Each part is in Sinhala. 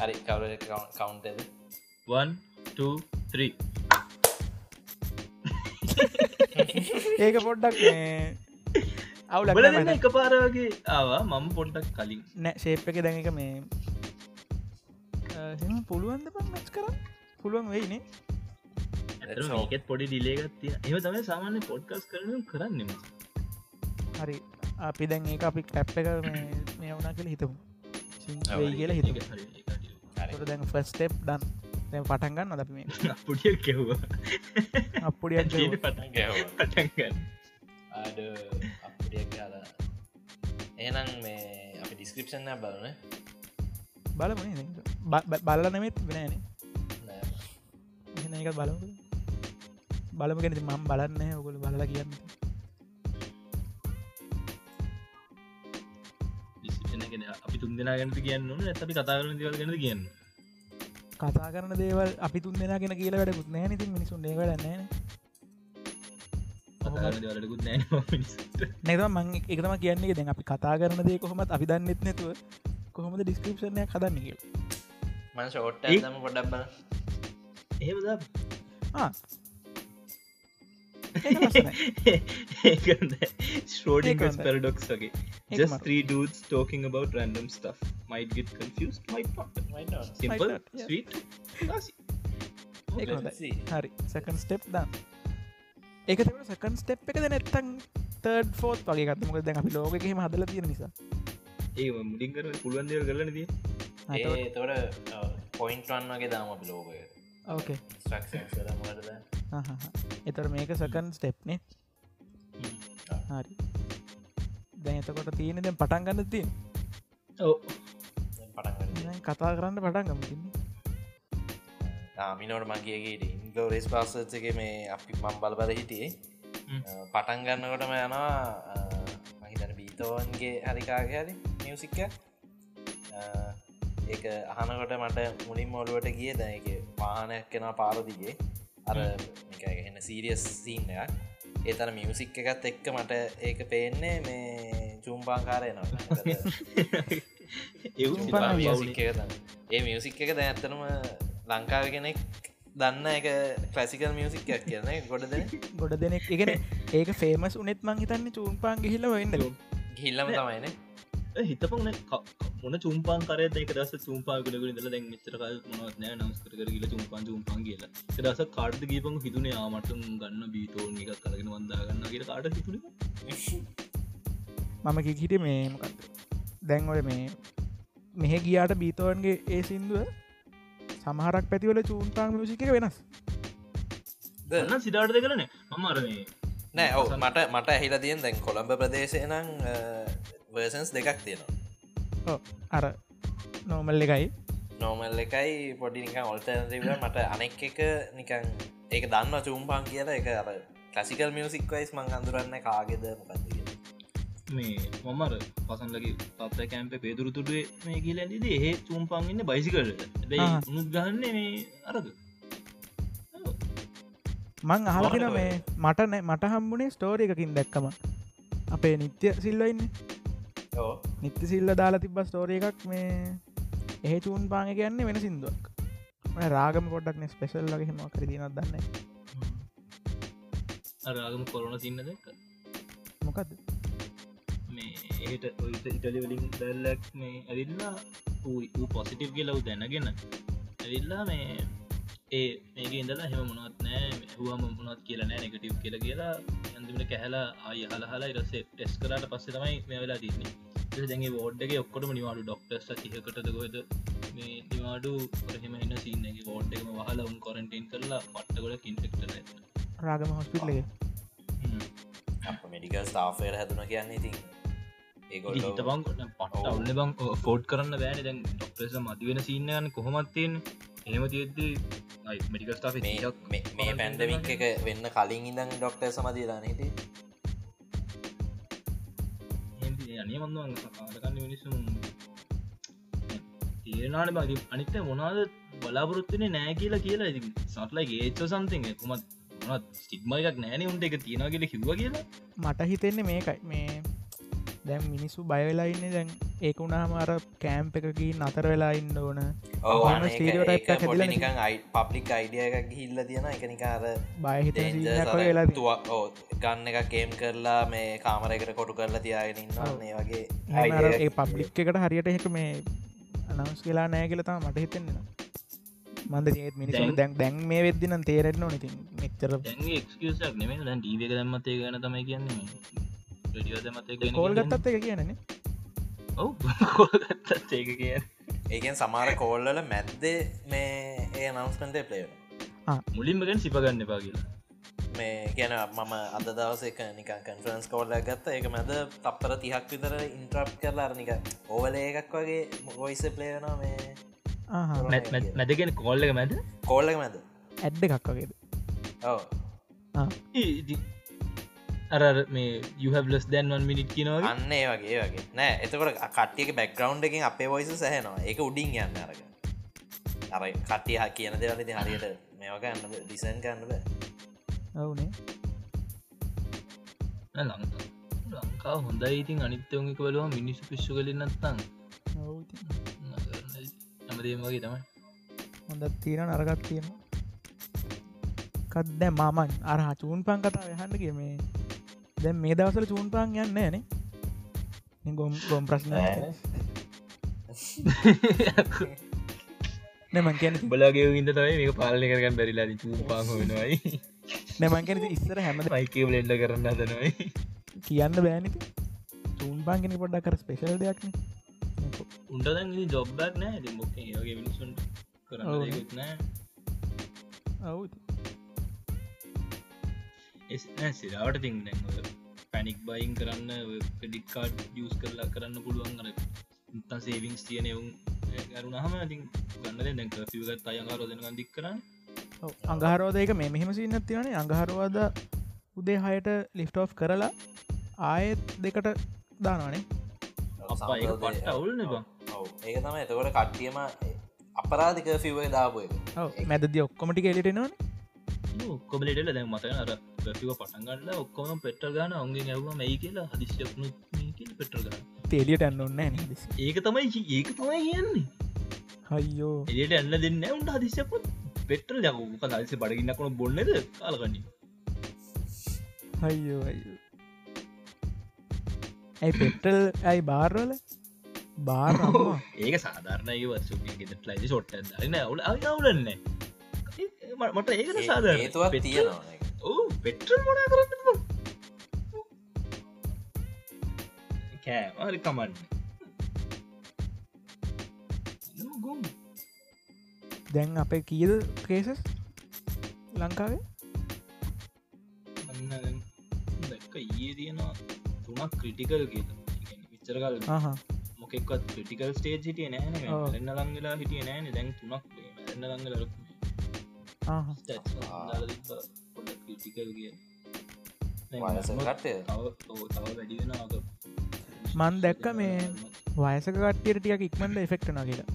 හරි කවර කවුන්ටද 1 ඒක පොඩ්ඩක් අවුල එක පාරවගේ ආවා මම පොඩ්ඩක් කලින්. නෑ ශේප් එක දැන එක මේ පුළුවන්ද පන් මච් කර පුළුවන් වෙයිනේ ඒකෙත් පොඩි ඩිලේගත්තිය එම තමයි සාමාන්‍ය පොඩ්කස් කරන කරන්නෙම හරි අපි දැන් ඒ අපි කැප් එක මේ වුනා කියල හිතමු. වෙයි කියලා හිත දැන් ෆස්ටප් ඩන් දැ පටන්ගන්න අද මේ? පුඩිය කෙව්වා අපපුඩියක් පටන් ගැව පටන්ගන්න අඩ අපියක් කාලා ඒනම් මේ අපි ඩිස්ක්‍රපෂන් බලන බලම බල්ල නෙමෙත් වෙනන එක බලම බලම කෙනෙ මම් බලන්න ඔගොල බලලා කියන්න. ගෙන අපි තුන් දෙනා ගැනති කියන්න ඇති කතා කරන දවල් ගැන කියන්න කතා කරන දේවල් අපි තුන් දෙෙන ගෙන කියල වැඩකුත් නෑ ති මිනිසුන් ඒවලන්න දවලකුත් නෑ. නැත මං එකතම කියන්නේ. දැන් අපි කතා කරන දේ කොහොමත් අපි දන්නෙත් නැතුව කොහොමද ඩිස්ක්‍රපෂණය කදන්න කිය මන් ෂෝට් ම පොඩක් ශ්‍රෝඩිංගස් පැරඩොක්ස් වගේ. just three dudes talking about random stuff. Might get confused might not. Might not. simple not, yeah. sweet classy. හරි සකන් ස්ටප් දන් ඒක තිබට සකන් ස්ටප් එක නැත්තන් තර්ඩ් ෆෝත් වගේ ගත්තමක දැන් අපි ලෝකෙම හදල තියෙන නිසා. ඒ මුඩින් කර පුළුවන් දේව කරලන දී ඒ තොට පොයින්ට්වන් වගේ දාම අපි ලෝකය එතර මේක සකන් ස්ටෙප්නේ හරි දැන් එතකොට තියෙන දැන් පටන් ගන්න තිය කතා කරන්න පටන් ගමතින්නේ මිනෝට මගේගේ ඉන්ගෝ රෙස් පාසත්ක මේ අපි මම් බලබල හිටියේ. පටන් ගන්නකොටම යනවා මහිතන බීතෝන්ගේ හරිකාගේ හරි මියසික්ක ඒක අහනකොට මට මුලින් මොලුවට ගිය. දැක වාහනයක් කෙන පාරදිගේ අර එන්න සීරියස් සීන් එකක්. ඒතර මියසික් එකත් එක්ක මට ඒක පේන්නේ මේ චුම්පාංකාරය නවා මියසික් ඒ මියසික් එක දැ ඇත්තනම ලංකාව කෙනෙක් දන්න එක ක්ලසිකල් මියසික්යක් කියන ගොඩ දෙන ගොඩ දෙනෙක්. එකන ඒක ෆේමස් උනෙත් මං හිතන්න චූන්පාන් ගහිල වෙන්න. ගිල්ලම තමයින හිතපන මොන චුම්පාන් කරය එක දස චුම්පා කලග ල දැන් මිතරකල් මොනත් නෑ නම්ස්කර කියල චුම්පාන් චුම්පාන් කියලා. දස කාඩ් ගීපන් හිතුනේ? ආමට ගන්න බීතෝන් එකක් කලගෙන වන්දාගන්න කිය කාට හිතුන? මම කිහිට මේ මොකක්ද දැන්වල මේ මෙහ ගියාට බීතෝන්ගේ ඒ සින්දුව සමහරක් පැතිවල චූන්පාන් මිසික වෙනස්. න්න සිඩාට දෙ කරන මම අරනේ නෑ ඔව මට මට ඇහිල තියෙන් දැන් කොළඹ ප්‍රදේශය නම් වර්සන්ස් දෙකක් තියෙනවා අර නෝමල් එකයි. නෝමල් එකයි පොඩි නිකන් ඔල්ටර්නව මට අනෙක් එක නිකන් ඒක දන්න චුම්පාන් කියලා. එක අර කසිකල් මියසික් වයිස් මං අඳුරන්න කාගෙද මොකක්ද මේ මමර පසන්ලගේ පත්ත කැම්ප පේදුරතුටේ මේ කියල ඇතිද ඒ චුම්පන්ගන්න බයිසිකල ආ. උනුත් ගහන්න මේ අරද? මං මොකටද මේ මට නෑ මට හම්බුණේ ස්ටෝර එකකින් දැක්කම. අපේ නිත්‍ය සිල්ලඉන්න නිත්‍ය සිල්ල දාලා තිබ ස්ටෝර එකක් මේ එහ චූන් පාග කියන්නේ වෙන සිින්දුවක්. රාගම පොඩක්න ස්පෙසල් ලගේ හෙම කර තිනත් දන්න අරාගම කොරන තින්න දැක්ක මොකක්ද මේ ඒට ඔයිට ඉටලි වලින් බැල්ලක් මේ ඇවිල්ලා වූ පොසිටිව් කියලව් දැනගෙන ඇවිල්ලා මේ ඒ මේක ඉඳලා හෙම මොනත් නෑ හුවම මොනත් කියලා නෑ එකටව් කියල කියලා ඇඳමට කැහලා ආය හලහලා ඉරස ටෙස් කරට පස්සේ තමයි මේ වෙලා තින්නේ දැගේ ෝඩ්ඩගේ ඔක්කොටම නිවාඩු ඩොක්ටර්ස් තිහකටද ගොද මේ නිවාඩු කොරහෙම එන්න සින්නගේ ෝඩ්ඩම වහලා උන් කොරටන් කරලා පට්ටගොඩ කින්ෆෙක්ටර රාගම හොස්පිටලගේ අප මෙඩිකල් ස්ථාෆයට හැදුන කියන්නේ ඉතින් ඒගොල්ලෝ හිත බං පට ඔන්න බං ෆෝඩ් කරන්න බෑන. දැන් ඩොක්ටර්ස මතිවෙන සින්නයන්න කොහොමත්තියෙන් එහෙම තියද්දී මඩිකල් ස්ටාෆ මේ මේ- මේ පැන්ඩමික් එක වෙන්න කලින් ඉඳන් ඩොක්ටර් සමතිලාන හිට අනේ මන්දවන් කාලකන්න මිනිසුම් තේරනාට බග අනිත මොනාද බලාපොරොත්තුනේ නෑ කියලා කියලා ඉති සටලයි ඒච්ච සම්තිං කුමත් මොත් ස්ටික්මයික් නෑන උන්ට එක තියෙනගල කිව්ව කියලා. මට හිතෙන්නේ මේකයි. මේ දැම් මිනිස්සු බයවෙලා ඉන්න දැන් ඒක වුණාම අර කෑම්ප එකකින් අතර වෙලා ඉන්න ඕන නිකන් අයි පප්ලික් අයිඩිය එකක් ගිහිල්ල තියෙන එක නිකාර බය හිතන scene එකක් වගේ වෙලා තියෙනවා. ඕ ගන්න එක කේම් කරලා මේ කාමරයකට කොටු කරලා තියාගෙන ඉන්නන්නේ වගේ ඒ පබ්ලික් එකට හරියට එක මේ අනවස් කියලා නෑ කියලතා මට හිතෙන්න්න මන්ද ඒත් මිනිසු දැන්- දැන් මේ වෙදදින තේරෙන්න ඕනති මෙච්චර. එක්කසක් නෙමේ දැන් ටීවක දැම්මතේ ගැන තමයි කියන්නේ. ඩියෝ දැමතේ කෝල් ගත්තත් එක කියනන ඔව කෝල්ගත්තත් ඒක කිය ඒකෙන් සමාර කෝල්ලල මැද්දේ මේ ඒ නවස්මන්ටේ පලේන මුලින්ම ගැන සිපගන්න එපා කියලා. මේ කියන මම අද දවස එක නිකන් කන්ෆරන්ස් කෝල්ල ගත්ත. එක මැද තප්පර තිහක් විතර ඉන්ට්‍රප් කරලා අරනික ඕවල එකක් වගේ ගොයිස පලේන මේ මැදගෙන කෝල්ල එක මැද කෝල්ලක මැද ඇඩ්ඩ එකක් වගේද? ඔව අර මේ යහලස් දැන්වන් මිනිට් කියනවගේ අන්න ඒ වගේ ඒ වගේ. නෑ එතකොට කට්ටියක බැක්ග්‍රවන්් එකින් අපේ වොයිස සහනවා ඒක උඩින් යන්න අරග අර කට්ටිය හ කියන දෙවලති හරියට මේවක අන්න ඩිසන් කන්නද ඔවුනේ. ලංකා ලංකා හොඳයි ඉතින් අනිත්‍යයෝක බලවා මිනිස්සු පිස්සු කලින් නත්තන් ඇමදීම වගේ තමයි. හොඳත් තියෙන නරගත් තියෙන කත් දැ මමන් අර චූන් පන් කතා යහන්න කිය දැන් මේ දවසල චූන් පාන් යන්න නේ ගොම් ගොම් ප්‍රශ්න නමන් කියන බලාගේ ඉද තයි මේක පාලන කරගන්න බැරිලා චූපාහ වෙනවයි නමන් කියන ඉස්සර හැම මයිකව ලෙන්ඩ කරන්න දනවයි කියන්න බෑනිති චූන් පාන්ගෙන පොඩ්ඩක් කර ස්පේශල් දෙයක්න උන්ටදන් ජොබ්බක් නෑ. ති මොක ඒගේ මිනිසුන්ට කරන්න නෑ. ඔවු සිරාවට තින් දැන් පැනික් බයින් කරන්න පෙඩික් කාඩ් ියස් කරලා කරන්න පුළුවන් අර ඉතා සේවිංස් තියන එවුන් ඇරුණහම ඉතින් ගන්න දැක පිවගත් අයකාරෝදන දික් කරන්න අඟහරෝදයක මේ මෙහෙම සින්න තිවනේ අඟහරවාද උදේ හයට ලිෆ්ට ඔෆ් කරලා ආයෙත් දෙකට අවුල්න බං. ඔව ඒක තම එතකොට කට්ටියම අපරාධික ෆිවේ දාපු එක. ඔව් මැදදි ඔක්කොමටි කෙලිටෙනවන ඔක්කොබලට දැන් මතන අර ප්‍රතිව පටන්ගන්න ඔක්කොම පෙට්ටල් ගන ඔුන්ගේ ඇවම මයි කියලා හදිශ්‍යක්නු පෙට්ටල් ගන්න. තෙලියට ඇන්න ඔන්න න ඒක තමයි ඒක තමයි කියන්නේ. හයියෝ එලියට ඇන්න දෙන්න උන්ට හදිශ්‍යප පෙට්ටල් යකු කදල්ස බඩගන්නකොන බොන්නද කාලගන්නේ හයියෝ අයියෝ ඇයි පෙට්ටල් ඇයි බාර්වල? බාරම්වා ඒක සාධාරණය වත්සු ගෙට ලයිසි සොට්ට දරන අවුල අවුලන්න මට ඒක සාධ ඒතුවත් තියෙනවා. ඕ පෙට්‍රල් මොනා කරන්න කෑමරි කමන්න. දැන් අපේ කීද කේසස් ලංකාවේ? දැක්ක ඒ තියෙනවා තුනක් ක්‍රටිකල් කිය විච්චරකල් ආහ. මොකෙක්වත් ක්‍රටිකල් ස්ටේජ් හිටිය නෑන. එන්න ලංගලා හිටිය නෑන දැන් තුනක් එන්න ලංගල ක්‍රටිකල් කිය මන් දැක්ක මේ වයසක කට්ටියට ටියක් ඉක්මට එෆෙක්ටන කියලා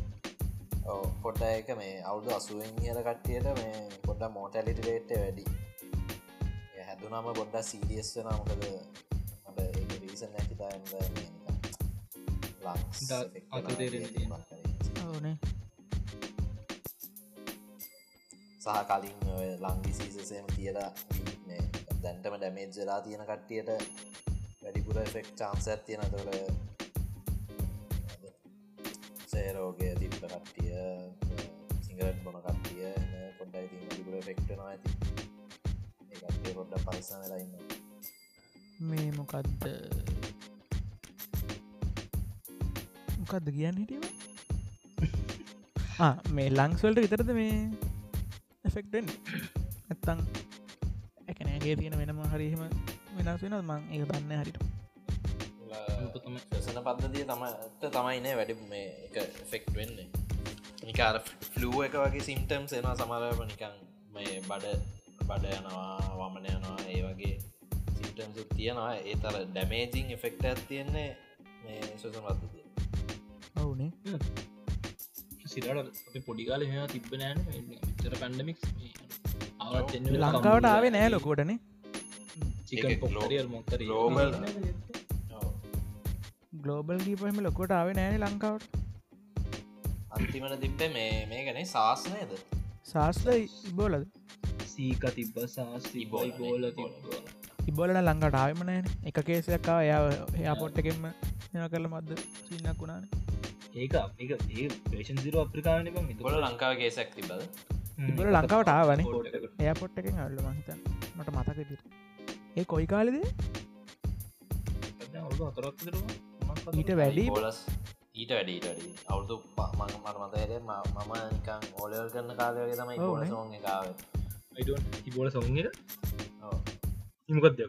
පොඩ්ඩ එක මේ අවුදු අසුවෙන් කියල කට්ටියට මේ පොඩ්ඩ මෝටැලිට රේට්ට වැඩි ඒ හැදුනම පොඩ්ඩ සීරියස් වෙන මොකද රීසන් නැතිතාන්ද දා- අත තේරෙන්න තියෙනවා. ඕනේ සහ කලින් ඔය ලංගිසිසසේම තියලා මේ දැන්ටම ඩැමේජ් වෙලා තියෙන කට්ටියට වැඩිපුර එෆෙක් චාන්ස ඇත්තියෙන තොට සේරෝගය තිබ්බ කට්ටිය සිංගරට බොන කට්ටිය පොඩ්ඩ ඉතින් වැඩිපුර ෆෙක්ටනවා ඇති. ඒකටේ පොඩ්ඩ පරිසම වෙලාඉන්න මේ මොකක්ද මොකක්ද කියන්න හිටීම මේ ලංස්වල්ට විතරද මේ එෆෙක්ටෙන් ඇත්තං එකනෑගේ තියෙන වෙනම හරිහෙම වෙනස් වෙන මං ඒ දන්න හරිට සන පද්ධතිය තමට තමයින වැඩි මේ එක ෆෙක්ට් වෙන්නේ. නිකාර ෆලුව එක වගේ සිම්ටම්ස් එනවා සමරම නිකං මේ බඩ බඩ යනවා වමන යනවා ඒ වගේ සිම්ටම්සු තියෙනවා. ඒ තර ඩැමේජිං එෆෙක්ට ඇත් තියෙන්නේ මේ සුසන පද්ධතිය. ඔවුනේ සිරට අප පොඩිකාල මෙ තිබ නෑන විතර පැන්ඩමික් ලංකාවට ආවේ නෑ ලොකෝටනේ global. ගලෝබල් ගීපහම ලොකොට ආවේ නෑන ලංකාවට. අන්තිමට තිබ්බේ මේ මේ ගැන ශාස්නයද ශාස්ල ඉබෝලද? සීක තිබ්බ සාස්ති ඉබෝල බෝල ඉබොලට ළඟට ආයමනෑන එක කේසයක්කා එයා එයා පොට්ට එකෙන්ම එන කරල මද්ද සින්නක් වුණාන ඒක එක ඒ පේෂන් සිර අප්‍රිකාන ගොල ලංකාව කේසක් තිබද ඉබල ලංකාවට ආවන එය පොට් එකෙන් අල්ල මහිතන් මට මතක ඒ කොයි කාලෙද ඊට වැඩි? බෝලස් ඊට වැඩීට වැඩි. අවුදු මං මට මතයට මම නිකං ඕලල් කරන්න කාලයගේ තමයි බෝල නේ. සෝන් එකාව ඉබෝල සෞන්ග ඉමකක්ද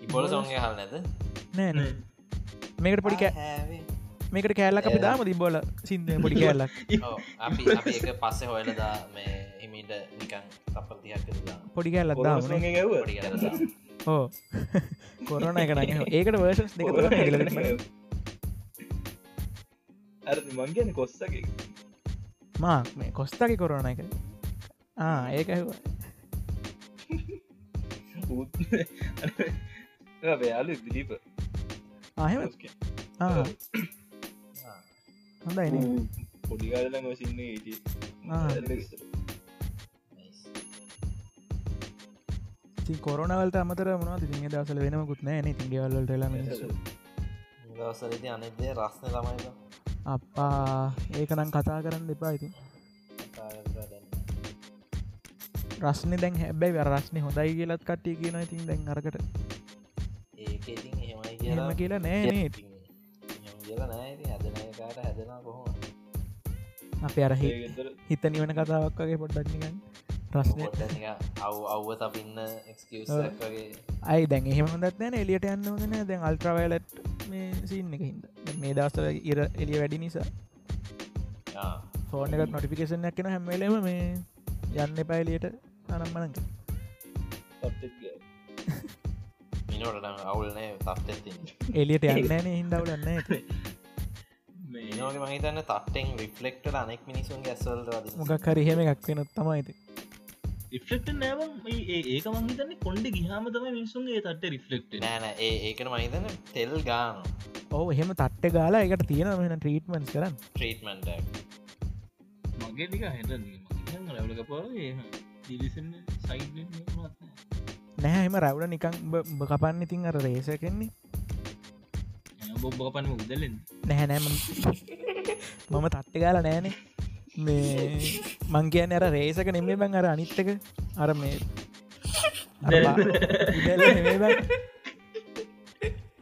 ඉබොල සෝන්ගේ හල් නැද නෑ නෑ. මේකට පොඩි කෑ මේකට කෑල්ලක් අපි දාම තිබොල සිින්ද පොඩි කෑල්ලක්. ඔව්, අපි පස්සෙ හොයලදා මේ හිමිට නිකං කපල් තියක් කරලා පොඩි කෑල්ලක් දාම ඕ කොරන එක නඟ ඒකට වර්ෂස් දෙක තුනක් හැදිලා අර මං කියන කොස්සගේ මා මේ කොස්තකි කොරන එක. ආ ඒක ඇහුවා. යාලු දිලීප ආහෙම ආ, හොඳයින පොඩිකාලම සින්න ට ති කොරනවලට අමතර මන ති දසල වෙනමකුත් නෑ. න තින්ගවල්ලට ලම දවසරති අනෙදේ රස්න ළමයිද අපා ඒකනම් කතා කරන්න දෙපා ඉතින්. රස්න දැන් හැබැයි වැරස්න හොඳයි කියලත් කට්ටිය කියන ඉතින් දැන් අරකට. ඒක ඉතින් එහෙමයි එහෙම කියලා නෑ නේ කියලා නෑති අප අර හිත නිවන කතාවක් වගේ පොඩ්ඩක්නිකන් රස්නය අව් අව්ව. වගේ. අයි දැන් එහෙම හොඳත් නෑන එලියට යන්න හොදන දැන් අල්ට්‍රවයිලට් මේ සින්න එක හිද මේ දවස්තල ඉර එලිය වැඩි නිසා. ෆෝන එකත් නොටිෆිකේෂන් ඇක්ෙන හැම්මලම මේ යන්න එපයිලියට අනම්මනක මිනෝට අවුල්නෑ එලියට යන්නන හින්දවලන්න මිනෝගේ මහිතන්න තටෙන් රිෆලෙක්ට අනෙක් මිනිසුන් වද මොකක් හරි හෙම එකක් වෙන තමයිති රිෆලෙක්ට නෑම ඒක මංහිතන්න කොන්ඩ ගිහාම තම මිනිසුන්ගේ තට රිෆලෙක්ට නෑන ඒ ඒකන මහිතන තෙල් ගාන. ඕ එහෙම තට්ට ගාලා එකට තියෙන මෙන ට්‍රීටමන්ස් කරන්න. ට්‍රීටමන්ට මගේ ටික හැට ලවලක පාව දිලිසන්න සයිඩ නැහැම රැව්ල නිකං උඹ කපන්න ඉතින් අර රේස කෙන්නේ බොබ්බ පන්න උදලෙන් නැහැ නෑම මම තට්ට ගාල නෑනේ මේ මං කියන අර රේසක නෙමේ බං අර අනිත්තක අර මේ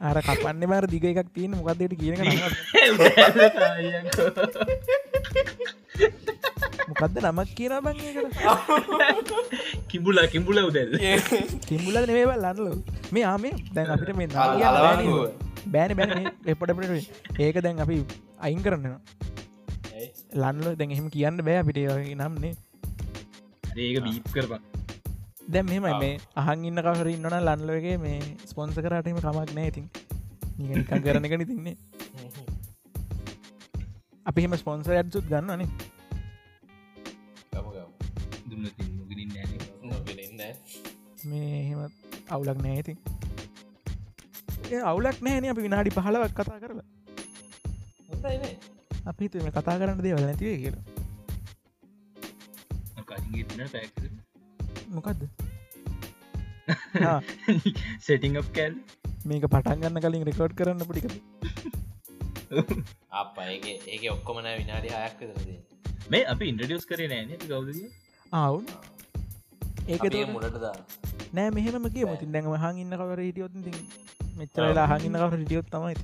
අර කපන්න බර දිග එකක් තියෙන මොකක්දට කියන නම? මොකක්ද නමක් කියන බංකට කිඹුලා කිඹුල උදැල් කිම්බුල නෙවේවල් ලන්නලු. මේ ආමේ දැන් අපිට මේ. බෑන බෑන එපටපට ඒක දැන් අපි අයින් කරන්න ලන්නල දැන් එහෙම කියන්න බෑ අපිට ඒ වගේ නම්නේ ඒක බීප් කරපා දැම් මෙමයි මේ අහන් ඉන්න කවර ඉන්නන ලන්ලෝගේ මේ ස්පොන්ස කරටම කමක් නෑ ඉතින්. නිකන් කරන එක තින්නේ අපි හෙම ස්පොන්ස ඇත්සුත් ගන්නනේ දුන්න මුගිනින් නෑන මේ එහෙම අවුලක් නෑ ඉතින් අවුලක් නෑන අපි විනාඩි පහලවක් කතා කරලා. අපි හිතුව මේ කතා කරන්න දේවල් නැතිවේ කියලා. මොකක්ද? සෙටිං අප් කෑල්. මේක පටන් ගන්න කලින් රෙකෝඩ් කරන්න පටික අප ඒක ඒක ඔක්කොමන විනාඩි විතරද මේ අපි ඉන්ටඩියස් කරේ නෑන ගෞද අවුන් ඒක මුලට දා නෑ මෙහෙම කිය මතින් දැඟම හන් ඉන්න කවර හිටියොත් ති මෙච්චරලා හඟන්න කවර හිටියොත් තමයි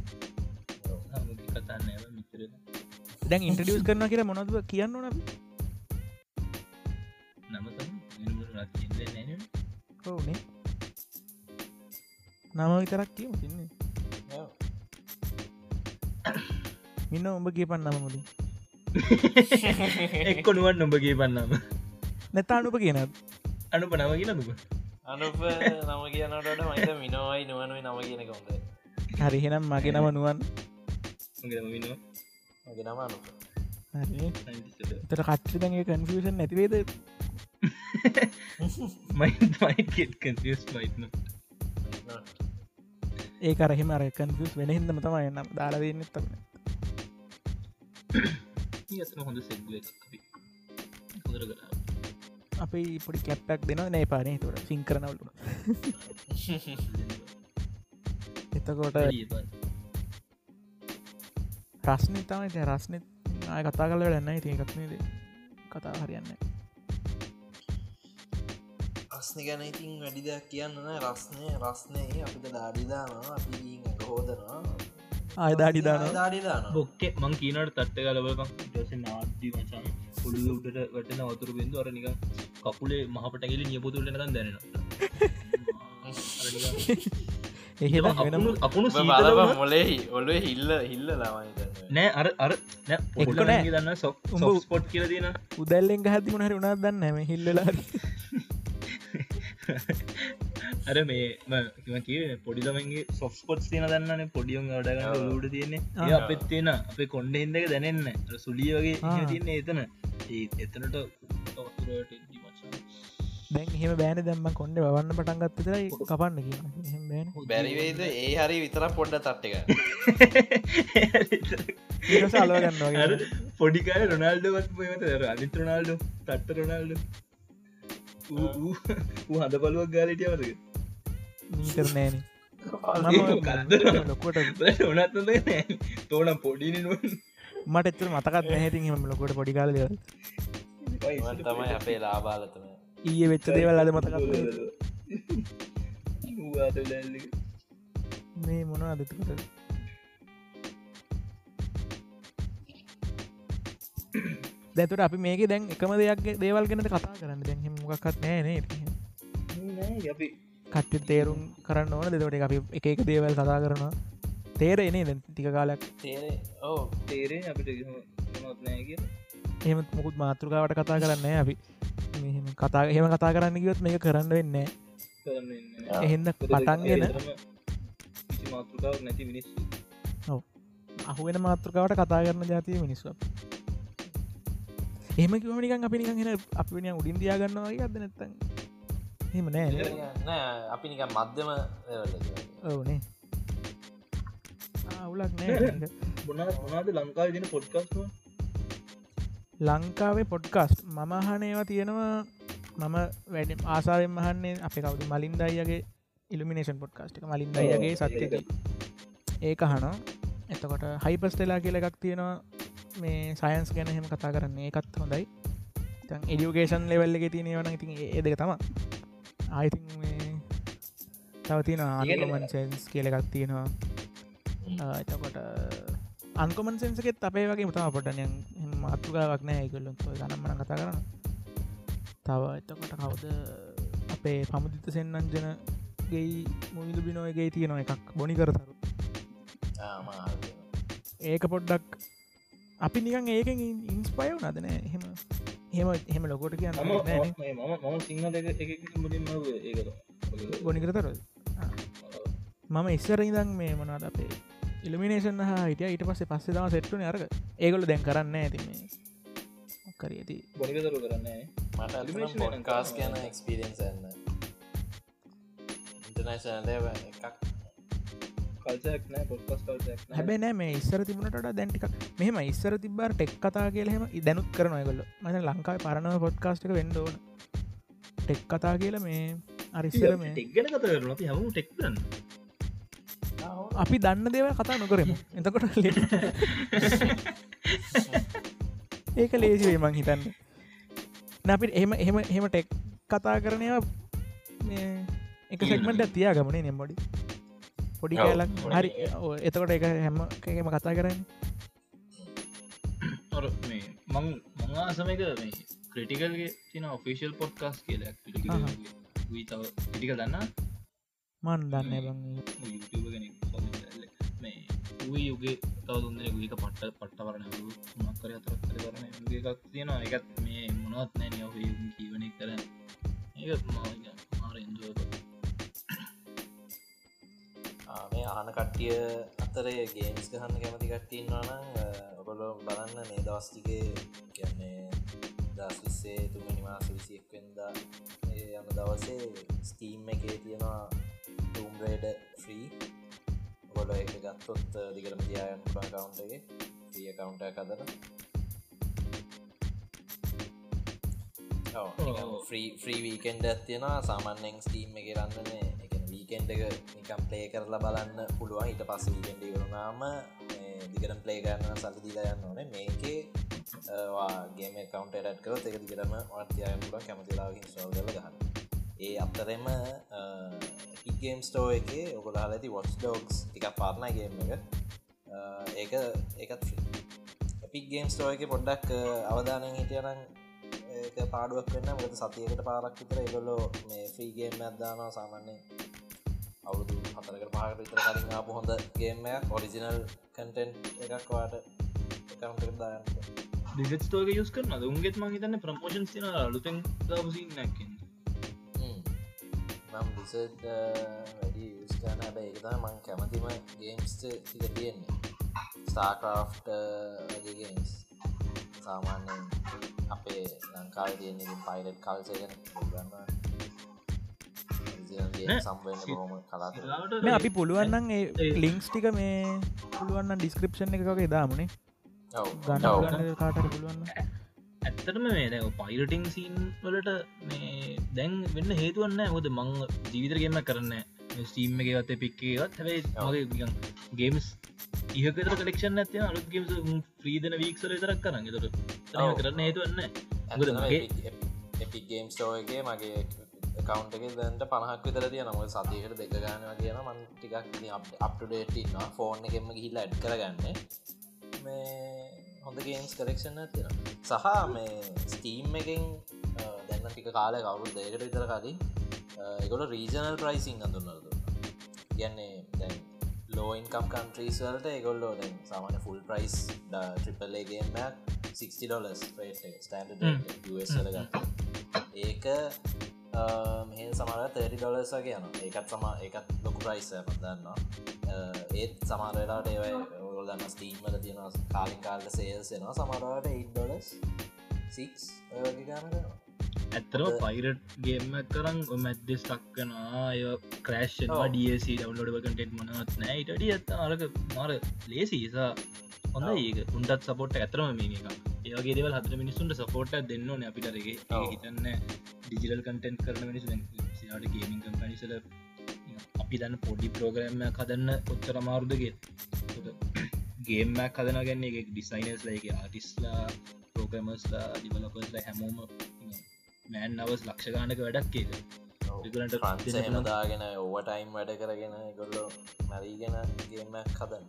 දැන් ඉන්ටඩියස් කරන කියර මොනද කියන්න නබ ඕනේ නම විතරක් කියම තින්නේ මින්න උඹ කියපන් නම මුද එක්ක නුවන් නොඹගේ පන්නම නැතා අනුප කියනත් අනුප නම දුක අනුප නම කියනට මයිත මිනෝයි නුවනුයි නම කියන කොඳ හරිහෙනම් මගේ නම නුවන්. මගේ නම හරි. තර කච්චි දැගේ කන්ෆෂන් නැතිවේද මයිට කන්ස් මයිත්න ඒ අරහෙම අර කන්ෆස් වෙන හිදම තමයි නම් දාලා දෙන්න තම හොඳ අපි හොදර කර අපි පොඩි කැප්පක් දෙන නෑ පානය තුර සිං කරනවලු එතකොට රස්නි තමයි ති රස්නෙත් ආය කතා කල ලන්න ති එකත්නේද කතා හරියන්න රස්න ගැන ඉතින් වැඩි දෙයක් කියන්න රස්නය රස්නය අපිට දාඩිදානවා අපි හෝදනවා. ආයදාඩිදාන දාඩිදාන බොක්කේ මං කියනට තට්ට ගලබකම් ටස නාදී මචන් පුඩු උඩට වැටන වතුර බින්දු අර නික කකුලේ මහපටගලි නියපොතුලට දැනෙන එහෙ වෙනම අකුණු බලව සීතල මොලෙහි ඔලුව හිල්ල හිල්ල ලාමයි නෑ අර අර එක්ක නෑ. දන්න සොක් ස්පොට් කියල තින උදැල්ලෙන් ගහති මොනහරි උනාත් දන්න ඇම හිල්ලලා අර මේ ම කිය පොඩිලමගේ සොස්පොට් තියන දන්නන පොඩියොන් අඩගන්න ලූඩ තියන්නේ. අපත් තියෙන අපේ කොන්ඩ හිදක දැනන්න අර සුලිය වගේ ආ. තියන්නේ එතන. ඒ එතනට. දැන් එහෙම බෑන දැම්ම කොන්ඩ වන්න පටන්ගත්ත තරයි කපන්න බෑන. බැරිවේද ඒ හරි විතර පොඩ්ඩ තට්ටික වගේ පොඩිකාර රොනාල්ඩවත් පමත අනිත රොනාල්ඩ තත්ත රොනාල්ඩ. ඌ හඳ පලුවක් ගාලටියවරක මීතර නෑන ලොකොට ඕනත් නෑ තෝනම් පොඩින මට එච්චර මතකත් නැහැති හම ලොකොට පොඩිකාල තමයි අපේ ලාබාලතම ඊය වෙච්ච දේවල් අද ඌවාතලල්ලි මේ මොන අදතකට දැතුට අපි මේක දැන් එකම දෙයක් දේවල් ගෙනට කතා කරන්න දැන් හෙම මොකක්ත් නෑනේ අපි කට්ටි තේරුම් කරන්න ඕන දෙතට අපි එක එක දේවල් කතා කරනවා. තේරෙනේ ටික කාලයක්? තේරේ අපිට නොත් නෑ කිය එහෙම මුකුත් මාතෘකාවට කතා කරන්න අපි. කතා හෙම කතා කරන්න කිවත් මේක කරන්න වෙන්න එහෙන්න පටන්ගෙන නැති මිනිස්සු. අහුවෙන මාතෘකාවට කතා කරන්න ජාතිය මිනිස්ව එහෙම කිවනිකන් අපි නිකන් හෙන අපි වෙන උඩින් දයාගන්න වගේ අද නැත්තන් හෙම නෑ අපි නික මධ්‍යම ඔවනේ අවුලක් නෑ. මොනා මොනාද ලංකාව දින පොඩ්කස්ම ලංකාවේ පොඩ්කාස්ට් මම අහනේවා තියෙනවා මම වැඩ ආසාාවෙන් මහන්නේ අප කවුද? මලින් දයියගේ ඉල්ිනේෂන් පොඩ්කාස්ට් එක. මලින් දයියගේ සත්‍යක ඒක. හන එතකොට හයිපස්ටෙලා කියල එකක් තියෙනවා. මේ සයන්ස් ගැන හෙම කතා කරන්නේ. එකත් හොඳයි. එඩියුකේෂන් ලෙවල්ල එක තියෙන වන ඉතින් ඒ දෙක තම ආයිති තවතින ආනකමන් සෙන්ස් කියල එකක් තියෙනවා. එතකොට අන්කොමන් සෙන්සකෙත් අපේ වගේ මතම පොටනය මාතෘකාවක් නෑ ඉගල්ලු ගනම්මන කතා කරන තව එතකොට කවුද අපේ පමුදිත සෙන්නංජන ගෙයි මුවිදු බිනෝයගේ තියෙනවා එකක් බොනි කරතරු ඒක පොඩ්ඩක් අපි නිකන් ඒකෙන් ඉන්ස්පය වනද නෑ? එහෙම හෙම හෙම ලොකොට කියන්න මම නෑනේ. මම මම සිංහල එක මුලින්ම ඒකට ගොනි කරතර මම ඉස්සර ඉදන් මේ මොනාද අපේ ඉල්ිනේෂන් හා හිටිය. ඊට පස්සේ පස්සේ තම සෙට්ටුන අරග ඒගොල දැන් කරන්න ඇති මේ. කර ඇති. බොනිකතරු කරන්නේ මට තමයි. කියන එක්ස්පිරියන්ස් ඇන්න. ඉන්ටර්නේශනල එකක් හැබැ නෑ මේ ඉස්සර තිබුණට දැන්ටික් මෙහම ඉස්සර තිබ්බර ටෙක් කතා කියලහෙම දැනුත් කරනයගොල්ල මන ලංකායි පරණව පොඩ්කාස්ටික වෙන්ඩෝන ටෙක් කතා කියල මේ අරිස්සර මේ ටෙක්ගෙන කත කරන අපි හමු ටෙක්දන්න අපි දන්න දේව කතා නොකරමු. එතකොට ලේ- ඒක ලේසිවේ මං හිතන්න. නැපි එහෙම එහෙම එහෙම ටෙක් කතා කරනවා මේ එක සෙක්මට තියා ගමනේ නෙම්බොඩි පොඩි කෑලක්. හරි එතකොට එක හැම එකම කතා කරන්න? මේ මංආසමක ක්‍රටිකල්ගේ තින ඔෆිසිල් පොඩ්කාස්. තව ටික දන්න? මන් දන්න යුගේ තවදුන්නේ ගක පට්ට පට්ටවරන මක්කර අතර කරන එකක් තියෙනවා. එකත් මේ මොනවත් නෑ නිය කීවනෙක් කර ඒ මාර ඉන්දුව මේ ආන කට්ටිය අතරේ ගේමිස් ගහන්න කැමති කට්ටන්නාන ඔබොලො බලන්න මේ දවස්ටිගේ කියන්නේ දස්සේ තුමනි මාස විසියෙක්වෙන්ද යන දවසේ ස්ටීම් එකේ තියෙනවා ටම්රේඩ ්‍රී ගොල එක. ගත්තොත් දිගරම දයායන් කවන්ටගේ ්‍රිය කවුන්ට කදර ්‍රීවීකෙන්ඩ තියෙනවා. සාමන්‍යෙන් ස්ටීම් එක රන්නන්නේ වීකෙන්ඩ එක නිකම් ප්ලේ කරලා බලන්න පුළුවන්. ඊට පස්ස වීකෙන්ඩ වරුනාම දිගරම් ප්ලේ කරන්න සල්දිලා යන්න ඕනේ. මේකේ ගේම කවන්ට ඩ කරත් එක දිගරම වත්‍යයන් පුල කැමතිලාකින් සෝගල ගන්න ඒ අත්තරෙම පිගේම් ස්ටෝ එක ඔකොල හලති වොස් ඩෝක්ස් ටිකක් පාරණගේම එක. ඒක ඒකත් පිගේම් ස්ටෝ එක පොඩ්ඩක් අවධානය හිටියනං ඒක පාඩුවක් වෙන්න මත සතියකට පාරක් විතර එකොල්ලෝ මේ ෆ්‍රීගේම් ඇත්දානවා සාමන්නේ අවුදු හතරකට පහකට විතර කලින් ආපු හොඳ ගේමයක් ඔරිජිනල් කටෙන්් එකක් වාට කවන්ට දාන්න ඩිගස්ටෝක යස් කරන උන්ගෙත් මගේ තන්න ප්‍රමෝෂන් තින අලුතෙන් දවසින් නැකින් නම් ඩිසට් වැඩි ස්කාන හැබ එකතා මං කැමතිම ගේම්ස් ටික තියෙන්නේ. ස්ටාකාෆ්ට වගේ ගේම්ස් සාමාන්‍යයෙන් අපේ ලංකාව තියෙන පයිලට් කල්සයගෙන ගන්න සම්බන්න හෝම කලාට මේ අපි පුළුවන්න්න ඒ ලිංක්ස් ටික මේ පුළුවන්න ඩිස්ක්‍රපෂන් එකගේ දාමනේ. ගන්න කාටර පුළුවන්න ඇත්තටම මේ දැ පයිරටිං සීන් වලට මේ දැන් වෙන්න හේතුවන්න හොද මං ජීවිතරගේම කරන්න ස්ටීම් එක ගත පික්කේවත් හැබයි මගේ ගේම්ස් ඉහකතර කලෙක්ෂන් ඇතිය අලුත් ගේම් ්‍රීදන වීක්සල තරක් කරන්න. තොට. කරන්න හේතුවන්න මොකද මගේ එපි ගේම් ස්ටෝගේ මගේ කවන්ට එක දැන්ට පනහක් විතර තිය නම සතියකට දෙක ගන්නවා කියන මන් ටිකක් අප්ටඩේටන්නවා ෆෝන් එකෙම ගිහිල්ල ඇඩ් කරගන්න. මේ හොඳ ගේම්ස් කරෙක්ෂන් ඇතින සහ මේ ස්ටීම් එකෙන් දැන්න ටික කාලය කවුරු දෙකට විතර කලින් එකොල රීජනල් ප්‍රයිසිං අඳුන්නද කියන්නේ දැන් ලෝයින්කම් කන්ට්‍රීස්වලට එකොල්ලෝ දැන් සාමාන ෆුල් ප්‍රයිස් ට්‍රිපල්ලේගේමයක් 60 ඩොලස් ස්ටන්ඩ ඒක මෙහ සමර 30 ඩොලස කියන ඒකත් සම එකත් ලොකු ප්‍රයිස් දන්නවා. ඒත් සමාරලාට ඒවයි ඔගොල්දන්න ස්ටීම්මල තියෙන කාලින් කාල්ට සේල්සෙනවා සමරට 8 ඩොලස් 6 ඔයගේ ගානනවා. ඇත්තරම පයිරට් ගේම කරන් මැද්දෙස් තක්කනවා අය ක්‍රේශ්නවා ඩC ඩවලෝඩ කටෙන්ට් මනවත් නෑ ඉටඩිය ඇත්ත අරක මර ලේසිසා හොඳ ඒක. උන්ටත් සපොට් ඇතරම මේ එක ඒගේ දෙවල් හතර මිනිසුන්ට සපෝට් දෙන්න ඕන අපිටරගේ. හිතන්න ඩිජිටල් කටෙන්ට් කරන මිනිසු සිට ගේමින් කම්පනිසල අපි දන්න පොඩි ප්‍රෝග්‍රම්ම කදන්න ඔච්චර මාරුදගේ ගේම්මක් කදන ගන්න එක ඩිසයිනස් ලයික ආටිස්ලා ප්‍රෝගමස්ලා ඩිවලපස්ලා හැමෝම මෑන් අවස් ලක්ෂ ගානක වැඩක් කියද පුළුවන්. දාගෙන ඕවටයිම් වැඩ කරගෙන ගොල්ලෝ මරීගෙන ගේමක් කදන්න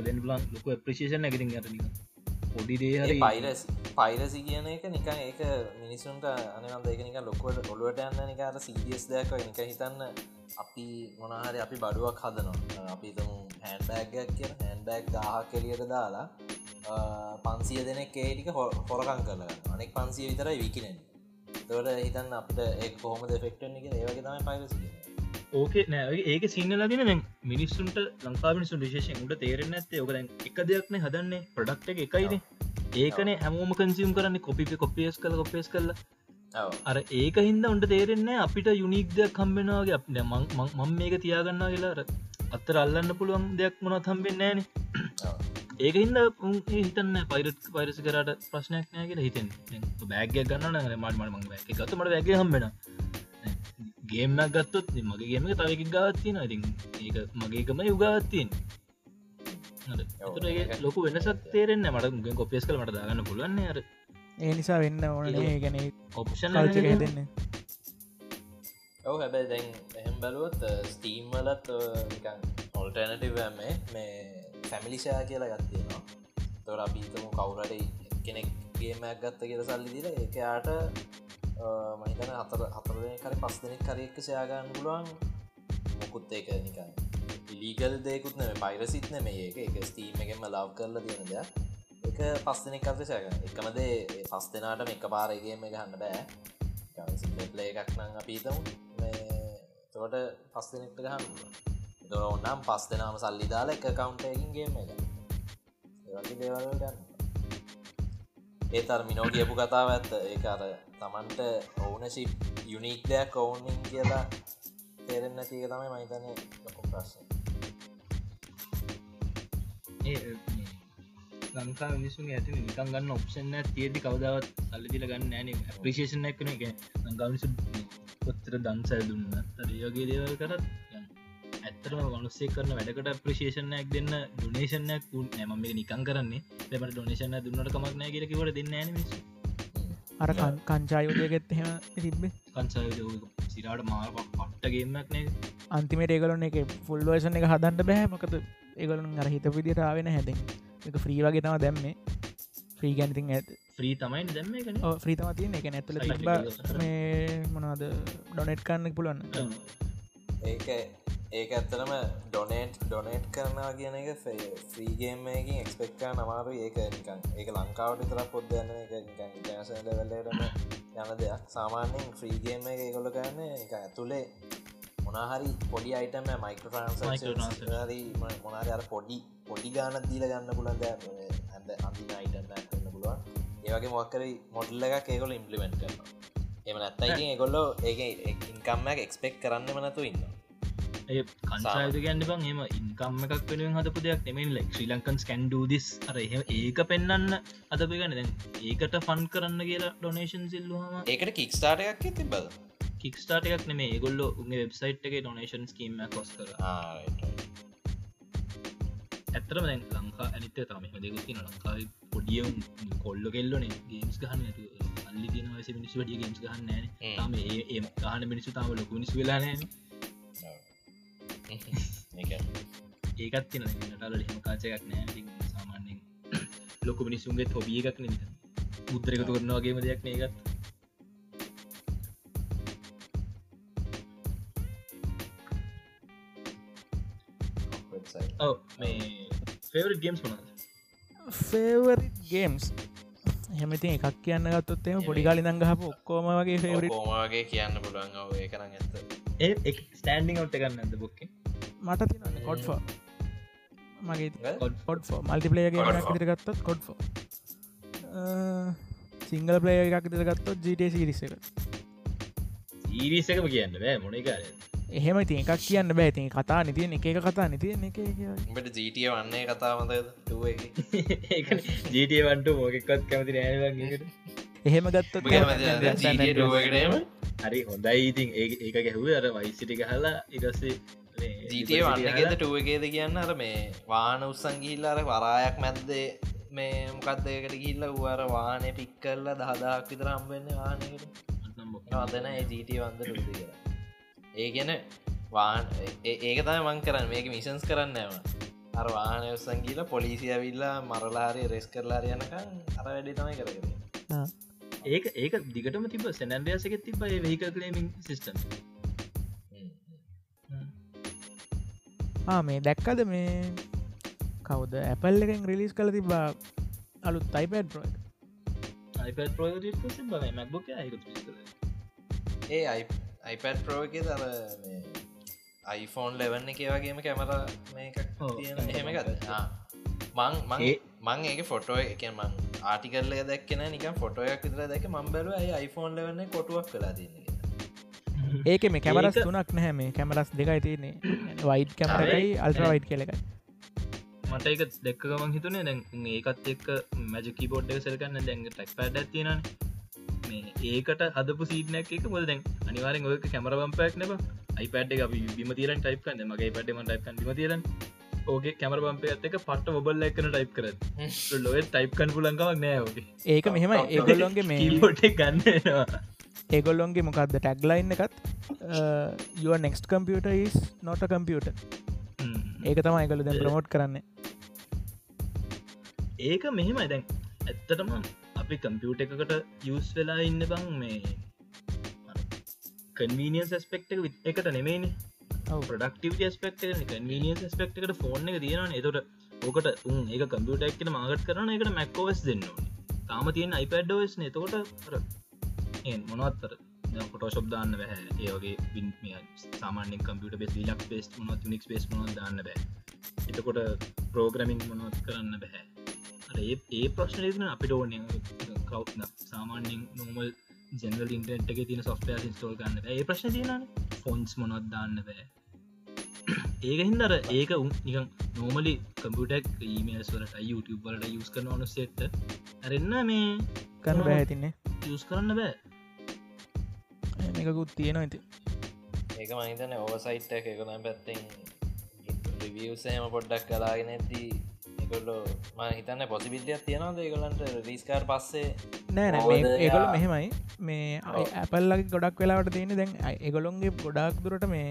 දෙන්න ලන් ලොක ප්‍රශේෂන ඇකිරින් යටන පොඩි දේ හරි පයිරස් පයිරසි කියන එක නිකන් ඒක මිනිසුන්ට අනවන්ද එක නික ලොකුවට ඔලුවට යන්න නිකාර සීරියස් දෙයක් නික හිතන්න අපි මොනහරි අපි බඩුවක් හදනවා. අපි තම හැන්ඩෑගයක් කිය හැන්ඩෑක් දාහ කෙලියට දාලා පන්සිය දෙනෙක් ඒටික හොරකං කරලා අනෙක් පන්සිය විතරයි විකිනෙන් තවට හිතන්න අපට ඒ කොහොම දෙෆෙක්ටන එක ඒවගේ තම පයිරසි ඕකේ නෑ. ඒක සිංහල දැන් මිනිස්සුන්ට ලංකාමිනිසු විශේෂෙන් උට තේරෙන ඇත්තේ ඕක දැන් එක දෙයක්න හදන්නේ. ප්‍රඩක්් එක එකයිද ඒකනේ හැමෝම කන්සිම් කරන්න. කොපි කොපියස් කල කොපේස් කරල. අර ඒක හින්ද උන්ට තේරෙන්නේ අපිට යුනික් දෙයක් කම්බෙනවාගේ අප මං මේක තියාගන්න කියලාර අත්තර අල්ලන්න පුළුවන් දෙයක් මොනත් හම්බෙන් ෑන ඒක හින්ද හිතන්න පයිරත් පයිරසි කරට ප්‍රශ්නයක් නෑ කියලා හිතෙන් බෑගයක් ගන්න මට මට මං එක ගතමට වැගේ හම්බෙන ගේම්මක් ගත්තොත් මගේ ගේම තවක ගාත්තින ඉතින් ඒක මගේකම යුගාත්තියෙන් ලොකු වෙනසක් තේරෙන්න මට මුගෙන් කොපියස් කල මට දාගන්න පුළුවන්න අර. ඒ නිසා වෙන්න ඕනේ ගැන ඔප්ෂන් දෙන්න. ඔව හැබැයි දැන් එහෙම් බැලුවොත් ස්ටීම් වලත් ඔල්ටනටවම මේ ෆැමිලිෂා කියලා ගත්තියෙනවා තොර අපිතම කවුරට කෙනෙක් ගේමයක් ගත්ත කියල සල්ලි දිල එකයාට Uh, මහිතන හතර හතරදන කරි පස් දෙනෙක් කරෙක්ක සයාගන්න පුළුවන්. මොකුත් ඒක නිකන් ඉලීගල් දෙකුත් නෙම පයිරසිත්න මේ ඒක. එක ස්ටීම එකෙන්ම ලව් කරලා තියෙන දෙයක්. එක පස් දෙනෙක් අත සෑග එකමදේ පස් දෙනාටම එක පාරගේම ගහන්න බෑ. ප්ලේ එකක් නං අපීතමු තොට පස් දෙනෙක්ට ගහන්න දොර ඔන්නම් පස් දෙනාම සල්ලි දාලා එක කවුන්ටකින්ගේම එක. ඒවගේ දේවල් ගන්න. ඒතර මිනෝ කියපු කතාව ඇත්ත. ඒ අර තමන්ට ඕනශිප් යුනික් දෙයක් ඔවුනින් කියලා තේරෙන්න තික තමයි මහිතනය ලොකු ප්‍රශ්න. ලංකා මිනිසුන් ඇති නිකන් ගන්න ඔප්ෂන්න තියදි කවදාවත් සල්ලදිල ගන්න ෑන ප්‍රිශේෂන එක්න එක ලංකාමිසු කොත්තර දන්සල් දුන්න තරයගේ දේවල් කරත් ඇත්තරම මනුස්සේ කරන වැඩකට ප්‍රශේෂණයක් දෙන්න ඩොනේෂනයක් නැම මේ නිකන් කරන්නේ. දෙමට ඩොනේෂන දුන්නට කමක්නෑ කියරකිවට දෙන්න ඇනමිස් අර කංචායෝදයගෙත් එහෙම තිබ්බේ? කන්සාය සිරාට මාර පට්ටගේමක් නේ. අන්තිමට ඒගලන එක ෆුල් වර්ෂන එක හදන්න බැහැ මකද ඒගලුන් අර හිත විදිරාවෙන හැදෙන් එක ෆ්‍රී වගේ තම දැම්මේ. ෆ්‍රී ගැනිතින් ඇත ්‍රී තමයි දැම්ම එක ්‍රීතම තියන එක නැතුල තිබ මේ මොනවාද ඩොනෙට් කන්න පුළුවන්. ඒක ඒක ඇත්තරම ඩොනේට් ඩොනේට් කරනවා කියන එක ෆ්‍රීගේම්මකින් එක්ස්පෙක්කා නමාරු ඒක නිකන් ඒක ලංකාවට තර පොද්දන්න එක ඉටනසල වෙල්ලටම යන දෙයක්. සාමාන්‍යෙන් ෆ්‍රීගේම එක ඒකොල කරන්න එක ඇතුළේ මොනහරි පොඩි අයිටම මයිකරන්ස් Microtransaction. හරි මොනාර අර පොඩි පොඩි ගාන දීල ගන්න පුලන්ද ඇද අඳින අයිටම කරන්න පුළුවන්. ඒවගේ මොක්කර මොඩල්ල එකක් ඒකොල ඉම්පලිමෙන්ට් කරනවා. එම නැත්තයි ඒගොල්ලෝ ඒ ඉන්කම්මක් එක්ස්පෙක් කරන්න මනතු ඉන්න ඒ කන්සායද ගැන්න බං එම ඉන්කම්ම එකක් වෙනුවෙන් හදපු දෙයක් නෙමෙන් ලෙක් ශ්‍රී ලංකන් ස්කන්ඩූදිස් අර එහ ඒක පෙන්න්න අදපගන්න දැන් ඒකට ෆන් කරන්න කියලා ඩොනේෂන් සිල්ලුහම ඒකට කික්ස්ටාට එකක් ඇති බද කික්ස්ටාට එකක් නෙමේ ඒගොල්ල උගේ වෙබ්සයිට් එක ඩොනේෂන් කීම කොස් කර. ඇතරම දැන් ලංකා ඇනිත තම දෙකුති ලංකාව පොඩියම් කොල්ල කෙල්ලනේ. ගේම්ස් ගහන්න ඇතු අල්ලි තින වස මිනිස් වඩිය ගේම්ස් ගහන්න න. තම ඒ ගහන මිනිසු තාම ලොක මිනිස් වෙලානෑන ඒකත් තින නටල හෙම කාචයක් නෑ සාමාන්‍යෙන් ලොක මිනිස්සුන්ගේ තොබිය එකක් නත මුද්‍රක තුරන්නවාගේම දෙයක් නේගත් ඔව මේ ෆේවරට ගේම්ස් මොනද ෆේවර් ගේම්ස් හෙමති එකක් කියන්න ගත්තොත් එම පොඩි කාලි දංගහප ඔක්කෝම වගේ ෆේවරි කෝමගේ කියන්න පුළුවන්. ඒ කරන්න ඇත්ත. ඒ ස්ටන්ඩිං ඔට් ගන්න ඇද බොක්ක මට තින කොඩ් මගේ? Quad for. දිර ගත්තොත් කොඩ් සිංගල පලේ එකක් දිර ගත්තොත් ජීට සිරිස එක. ඊරිසකම කියන්න බෑ මොනකාර එහෙම ති එකක් කියන්න බෑ. තින් කතා නිතිය එක එක කතා නිතිය එක උඹට ජීටිය වන්නේ කතාමතද ටුව එක ඒ ජීටිය වන්ට මොකක්වත් කැමති නෑවගේට එහෙම ගත්තොත් හරි හොඳයි. ඉතින් ඒ ඒක ගැහුව අර වයිසිටි හලා ඉරස්සේ ජීටිය වන්නගෙද ටුවගේද කියන්න? අර මේ වාන උත්සංගිල්ල අර වරායක් මැද්දේ මේ මොකක්දකට ගිල්ල වුවර වානය පික් කරලා දහදාක් විතර හම්බෙන්න වානකට අදන ජීටිය වන්ද ටුද කියලා ඒ ගැන වාන් ඒ- ඒක තම මං කරන්න. මේක මිෂන්ස් කරන්න ඇම අර වානය උත්සංගීල පොලිසිය විල්ලා මරලාරය රෙස් කරලාරයනකං අර වැඩි තමයි කරගෙන ඒක ඒක දිගටම තිබ සැනන්ඩයසක තිබ වෙහික කලේමින් සිිස්ටම් මේ දැක්කද මේ? කවුද ඇපල් එකෙන් රිලිස් කල තිබා අලුත් අයිපඩ් ප්‍රෝ ඒ iPad ප්‍රෝ එක තර iPhone ලෙවන්න එක වගේම කැමර. එහෙම ගත මං මං ඒක ෆොටෝ එක මං ආටිකල්ල දැක්කෙන නික ෆොටෝයක් විතර දැක මං බැලුව ඇයි iPhone ලෙවන්න කොටුවක් කලා තියන්නේ ඒක මේ කැමරස් තුනක් නැහැ මේ. කැමරස් දෙකයි තියන්නේ. වයිට් කැමරයි අල්ට්‍ර වයිට් කෙලකයි මට එක දෙක්ක ගමන් හිතුනේ දැන් ඒකත් එක් මැජකි බෝඩ් එක සෙල්කන්න දැන් ටක් පැඩ ඇතින මේ ඒකට හදපු සීටනක් එක මොද දැන් අනිවාරෙන් ඔයක කැමරබම්පයක් නෙබ අයිපඩ් එක බිම තීරන් ටයිප් කන්න මගේ පඩම ටයිප් බිම තීරන් ඕගේ කැමර බම්පයත් එක පට ඔබල් එක්කන ටයිප් කර ලොව ටයිප් කන් පුලන්කවක් නෑ ඕගේ ඒක මෙහෙම ඒගොල්ලොන්ගේ මේ ගන්නවා ඒගොල්ලොන්ගේ මොකක්ද ටැක්ලයින්න එකත්? යුව නෙක්ස්ට කම්පියට ස් නොට කම්පියට ඒක තම එකගොල දැ ප්‍රමෝට් කරන්න. ඒක මෙහෙමයි. දැන් ඇත්තටම අපි කම්පියුට එකකට යස් වෙලා ඉන්න බං මේ කන්වීනියන් ස්පෙක්ට එකට නෙමේන ප්‍රඩක්ටව ස්පෙක්ට කන්වීනියන් ස්පෙක්ට එකට ෆෝන් එක තියෙන එතොට ඕකට උන් ඒක කම්පියට එක්ට මාගට කරන එකට මැක්කෝවස් දෙන්න තාම තියෙන අයිපඩෝස් නතකොට මොනවත්තර? පොටෝශප් දාන්න බැහ. ඒගේ වින් සාමාන්‍ය කම්පියට බෙස් ලක් පේස් මොත් නික් පේස් මො දාන්න බෑ එතකොට පෝග්‍රමින් මොනොත් කරන්න බැහැ. ඒ ඒ ප්‍රශ්නයන අපිට ඕන. කව්න සාමාන්‍යෙන් නොමල් ජනල් ඉන්ටට එක තින සොෆ්ටය ඉස්ටෝල් ගන්න ඒ ප්‍රශ්න තියන ෆොන්ස් මොනොත් දාන්න බෑ ඒක හින්දර ඒක උන් නිකන් නෝමලි කම්පියටක් ඊමේස් වලට වලට යස් කරන අනු සෙට්ට ඇරෙන්න්න මේ කරන්න බැහැතින්නේ යස් කරන්න බෑ එකකුත් තියෙනවා ඇති ඒක මහිතන ඕවසයිට් එක. එකන පැත්තෙන් රිවියසේම පොඩ්ඩක් කලාගෙන ඇති එකොල්ලෝ ම හිතන්න පොසිබිලියක් තියෙනවද ඒගලන්ට රිස්කාර් පස්සේ? නෑ නෑ මොකද මේ- ඒගොල්ලෝ යා- මෙහෙමයි. මේ ඇපල්ලගේ ගොඩක් වෙලාට තියෙන දැන් ඒගොලොන්ගේ ගොඩක් දුරට මේ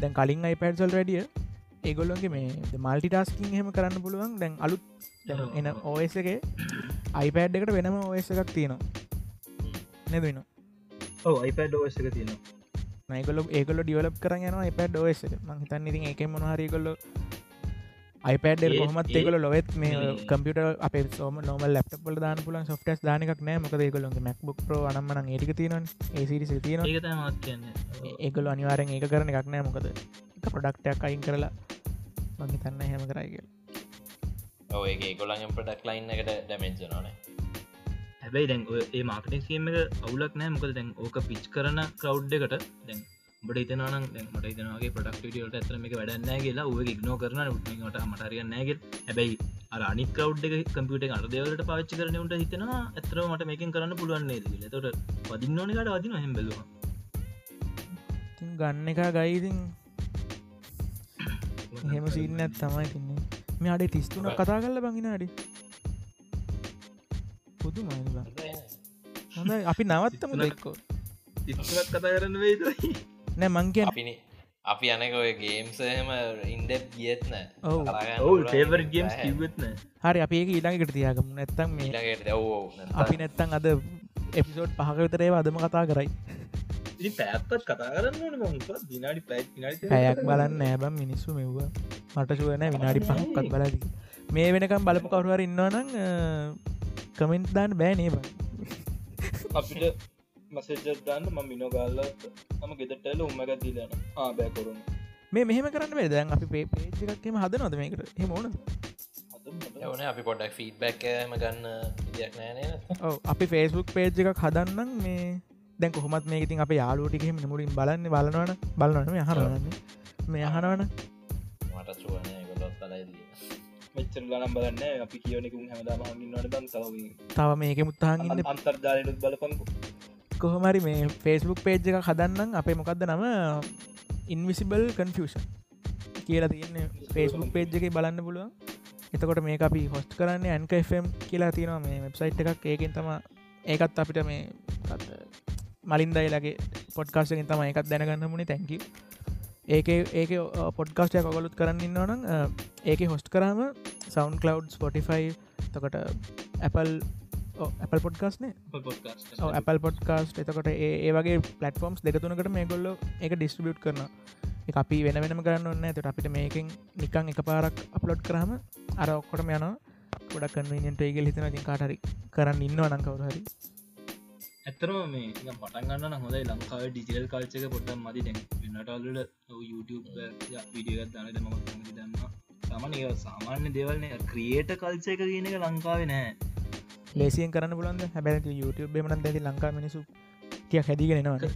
දැන් කලින් අයිපඩ්සල් රඩිය ඒගොල්ලොන්ගේ මේ මල්ටි ටස්කින් හෙම කරන්න පුළුවන්. දැන් අලුත් එන ඕස් එක අයිපඩ් එකට වෙනම ඕස් එකක් තියෙනවා. නැදන්න ඔව iPad OS එක තියෙනවා. නයිගොල ඒගොල ඩියවලප් කරන්න යන iPad OS එක. මං හිතන්න ඉතින් එක මොනහරිකොල්ල iPad ඒ- කොහමත් ඒ- ඒගොල ලොවෙත් මේ මේ- කම්පියට අප සෝම නොම ලප්ටපල් දාන පුලන් සොෆ්ටස් දානක් නෑ. මොකද ඒගොලොගේ මැක්බුක් ප්‍රෝ අනම්මන ඒටික තියෙන ඒසිරිසි තියෙන ඒක තම මත් කියන්න. ඒගොල අනිවාරෙන් ඒක කරන එකක් නෑ. මොකද එක ප්‍රඩක්ටයක් අයින් කරලා මං හිතන්න හැම කරයි කියල. ඔයගේ ගොලන් පඩක් ලයින් එකට ඩැමෙන්ජනනේ හැබැයි දැන් ඔය ඒ මාර්කටික් ේම එක අවුලක් නෑ මොකද දැන් ඕක පිච් කරන කව් එකට දැන් බට ඉතනනම් දැන් මට ඉතනගේ පටක්ටියට ඇතරම එක වැඩන්නෑ කියලා ඔය ඉක්නෝ කරන උටට මටරිය නෑගෙල් හැබැයි අනි කව් එක කම්පියට අට දෙවලට පාච්චි කරන උට හිතනවා ඇතර මට මේකින් කරන්න පුළුවන්න්නේ ද තොට පදින්න ඕනකට වදින හෙම් බැලවා තින් ගන්න එක ගයිතින් එහෙම සිීනත් තමයි තින්නේ. මේ අඩේ තිස්තුන කතා කල්ල බඟින අඩි පුදු මයිලා හොඳ අපි නවත්තම දෙක්කෝ ඉස්සත් කතා කරන්න වේදයි නෑ මංකෙන් අපිනි අපි අනක ඔය ගේම්සහම ඉන්ඩෙප් ගියත්න ගේම්ස් කිවත්න හරි අපි ඒක ඊළඟට තියාගම. නැත්තම් මේ ඊළඟට ඔවෝ අපි නැත්තං අද එපිසෝඩ් පහකවිතරේ අදම කතා කරයි. පැත්පත් කතා කරන්න ඕන දිනාඩි දිනාඩි පැයක් බලන්න නෑබම් මිනිස්සු මෙව්ව. මට සුවන විනාඩි පහක්කත් බලදි මේ වෙනකම් බලපු කවරුවර ඉන්නවනං කමෙන්ට් දාන්න බෑ නේබ අපිට මසෙජ්ජර්දාන්න ම මිනොගල්ලත් ම ගෙදටල උම්මක දීලන ආබෑකරුම් මේ මෙහෙම කරන්න දැන් අපි පේ පේච්චකක්කම හද නොද මේකට? හෙමෝන ඕන. අපි පොඩක් ෆීඩ්බැක්ම ගන්න ඉදියක් නෑන ඔව. අපි ෆේස්බුක් පේජ් එකක් හදන්නම් මේ. දැන් කොහොමත් මේ ඉතින් අප යාලුටිකෙම මුලින් බලන්න බලනවන. බලනවන. අහනවන්න මේ අහනවන. මට සුවනය ගොලොත් බලයිදී මෙච්චර ලනම් බලන්න අපි කියවනෙකුම් හැමදාම හඟින්නට බන් සව තව මේක මුත්තාහන් ඉන්න අන්තර්ජාලනුත් බලපංකු. කොහොමරි මේ ෆේස්බුක් පේජ් එක හදන්නම්. අපේ මොකක්ද නම? ඉන්විසිබල් කන්ෆෂන් කියලා තියන්නේ. ෆේස්බුක් පේජ් එක බලන්න පුළුවන්. එතකොට මේ අපි හොස්ට කරන්න ඇන්කම් කියලා තියෙනවා. මේ වෙබ්සයිට් එකක් ඒකෙන් තම ඒකත් අපිට මේ මලින්දයිලගේ පොඩ්කාස්ටකින් තම එකත් දැනගන්න මුණේ තැංක ඒක ඒක පොඩ්කාස්ටය කොගොලුත් කරන්න ඉන්නවනම් ඒක හොස්ට කරම සවන් කලව් ස්පොටිෆයි තකට Apple Apple පොඩ්කාස්නේ Apple පොඩ්කාස්ට එතකොට ඒ ඒ වගේ පලටෆෝම්ස් දෙකතුනකට මේ ගොල්ල එක ඩිස්ට්‍රිබියට් කරන අපි වෙන වෙනම කරන්න ඔන්න ඇතට අපිට මේකින් නිකං එක පාරක් අප්ලෝඩ් කරහම අර ඔක්කොටම යන ගොඩක් කන්වීනියන්ට ඒගල් හිතන තින් කාටරි කරන්න ඉන්න අනංකවර හරි ඇතරම මේ පටන්ගන්න හොඳයි. ලංකාව ඩිජිටල් කල්චක පොට්ටම් මති දැන් වෙනටල්ලට YouTube විඩියගත් දනට ම දන්න සමන ඒ සාමාන්‍ය දෙවල්න ක්‍රියේට කල්චය එක කියන එක ලංකාව නෑ. ලේසියෙන් කරන්න පුලන්ද හැබැ YouTube මන ඇති ලංකා මිනිසු කිය හැදිගෙනනවන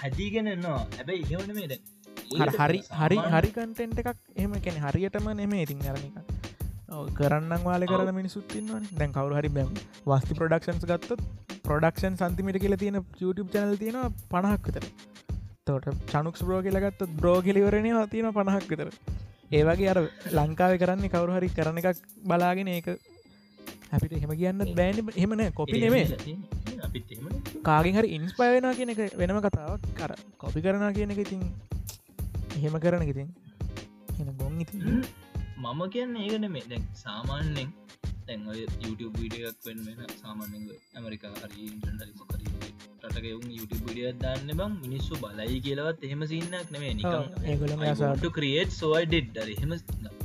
හැදිගෙන එන්නවා හැබැයි ඉහවන මේ දැන් හරි හරි හරි කන්ටෙන්ට එකක් එහම කැන හරියටම නෙමේ ඉතින් අරනික කරන්න වාල කරන මිනිසුත්තින්වන දැන් කවරු හරි බැම් වස්ති ප්‍රඩක්ෂන්ස් ගත්තොත් ප්‍රඩක්ෂන් සන්තිමිට කියල තියෙන YouTube චැනල් තියෙන පණහක් විතර. තෝට චනුක් බ්‍රෝ කියලගත්ත බ්‍රෝ කෙලිවරණය තියෙන පණහක් විතර. ඒවගේ අර ලංකාව කරන්නේ කවරු හරි කරන එකක් බලාගෙන ඒක හැපිට එහෙම කියන්න බෑන. එහෙමන කොපි නෙමේ කාගෙන් හරි ඉන්ස්පයවෙන කියන එක වෙනම කතාවක්. කර කොපි කරනා කියන එක ඉතින් එහෙම කරන ඉතින්. එන බොන් ඉතින්. මම කියන්න ඒකන මේ දැන් සාමාන්‍යෙන් තැන් YouTube විඩියක් වෙන් වෙන සාමාන්‍යෙන් ඇමරිකා හරි ඉන්ටනලිම කර රටක එවුන් YouTube විඩිය දන්න බං. මිනිස්සු බලයි කියලවත් එහෙම සින්නක් අසාට. නිකන් ක්‍රියේට් සෝයි ඩෙඩ් එහෙම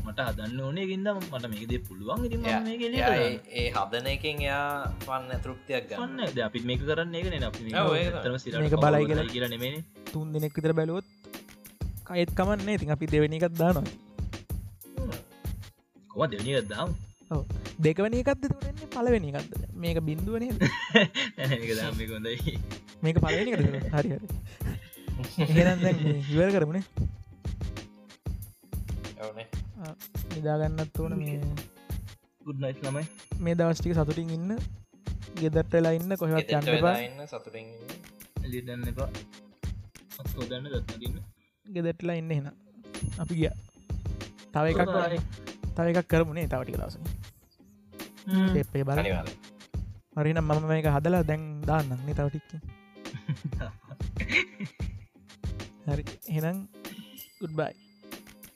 මට හදන්න ඕනේ ගින්ද මට මේකද පුළුවන්. ඉතින් මම මේක එලියට එයා දානවා. ඒ- ඒ හදන එකෙන් යා පන්න තෘප්තියක් ගන්න අපිත් මේක කරන්න අපි තරම සිරට මේක බලයි කියලා. කියලා නෙමේ තුන් දෙනෙක් විතර බැලුවොත් කයත් කමන්නේ. ඉතින් අපි දෙවැනි එකත් දානවා. කොම දෙවනික දාම් දෙකවැනි එකක්ද තුරන්නේ පලවෙනි එකක්ද? මේක බින්දුවනේ කොඳයි මේක පලවෙනි එකට හරි හරි. ඉවර කරමුණේ නිදාගන්නත් ඕන මේ ගුඩ්නයිස් ළමයි. මේ දවස්ටික සතුටින් ඉන්න. ගෙදට වෙලා ඉන්න ගෙදරට යන්න සතුටින් ඉන්න. එලිදන්න එපා. අත්හෝදන්න දත්නගන්න ගෙදටලා ඉන්න එෙන අපි ගිය. තව එකක් තව එකක් කරමුණේ තවටික දවස ඒපේ බල අනිවාර්යෙන්. හරිනම් මම මේක හදලා දැන් දාන්නන්නේ තවටික්ක හරි. එහෙනම් ගුඩ්බයි.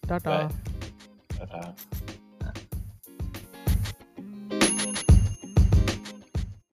ටටා.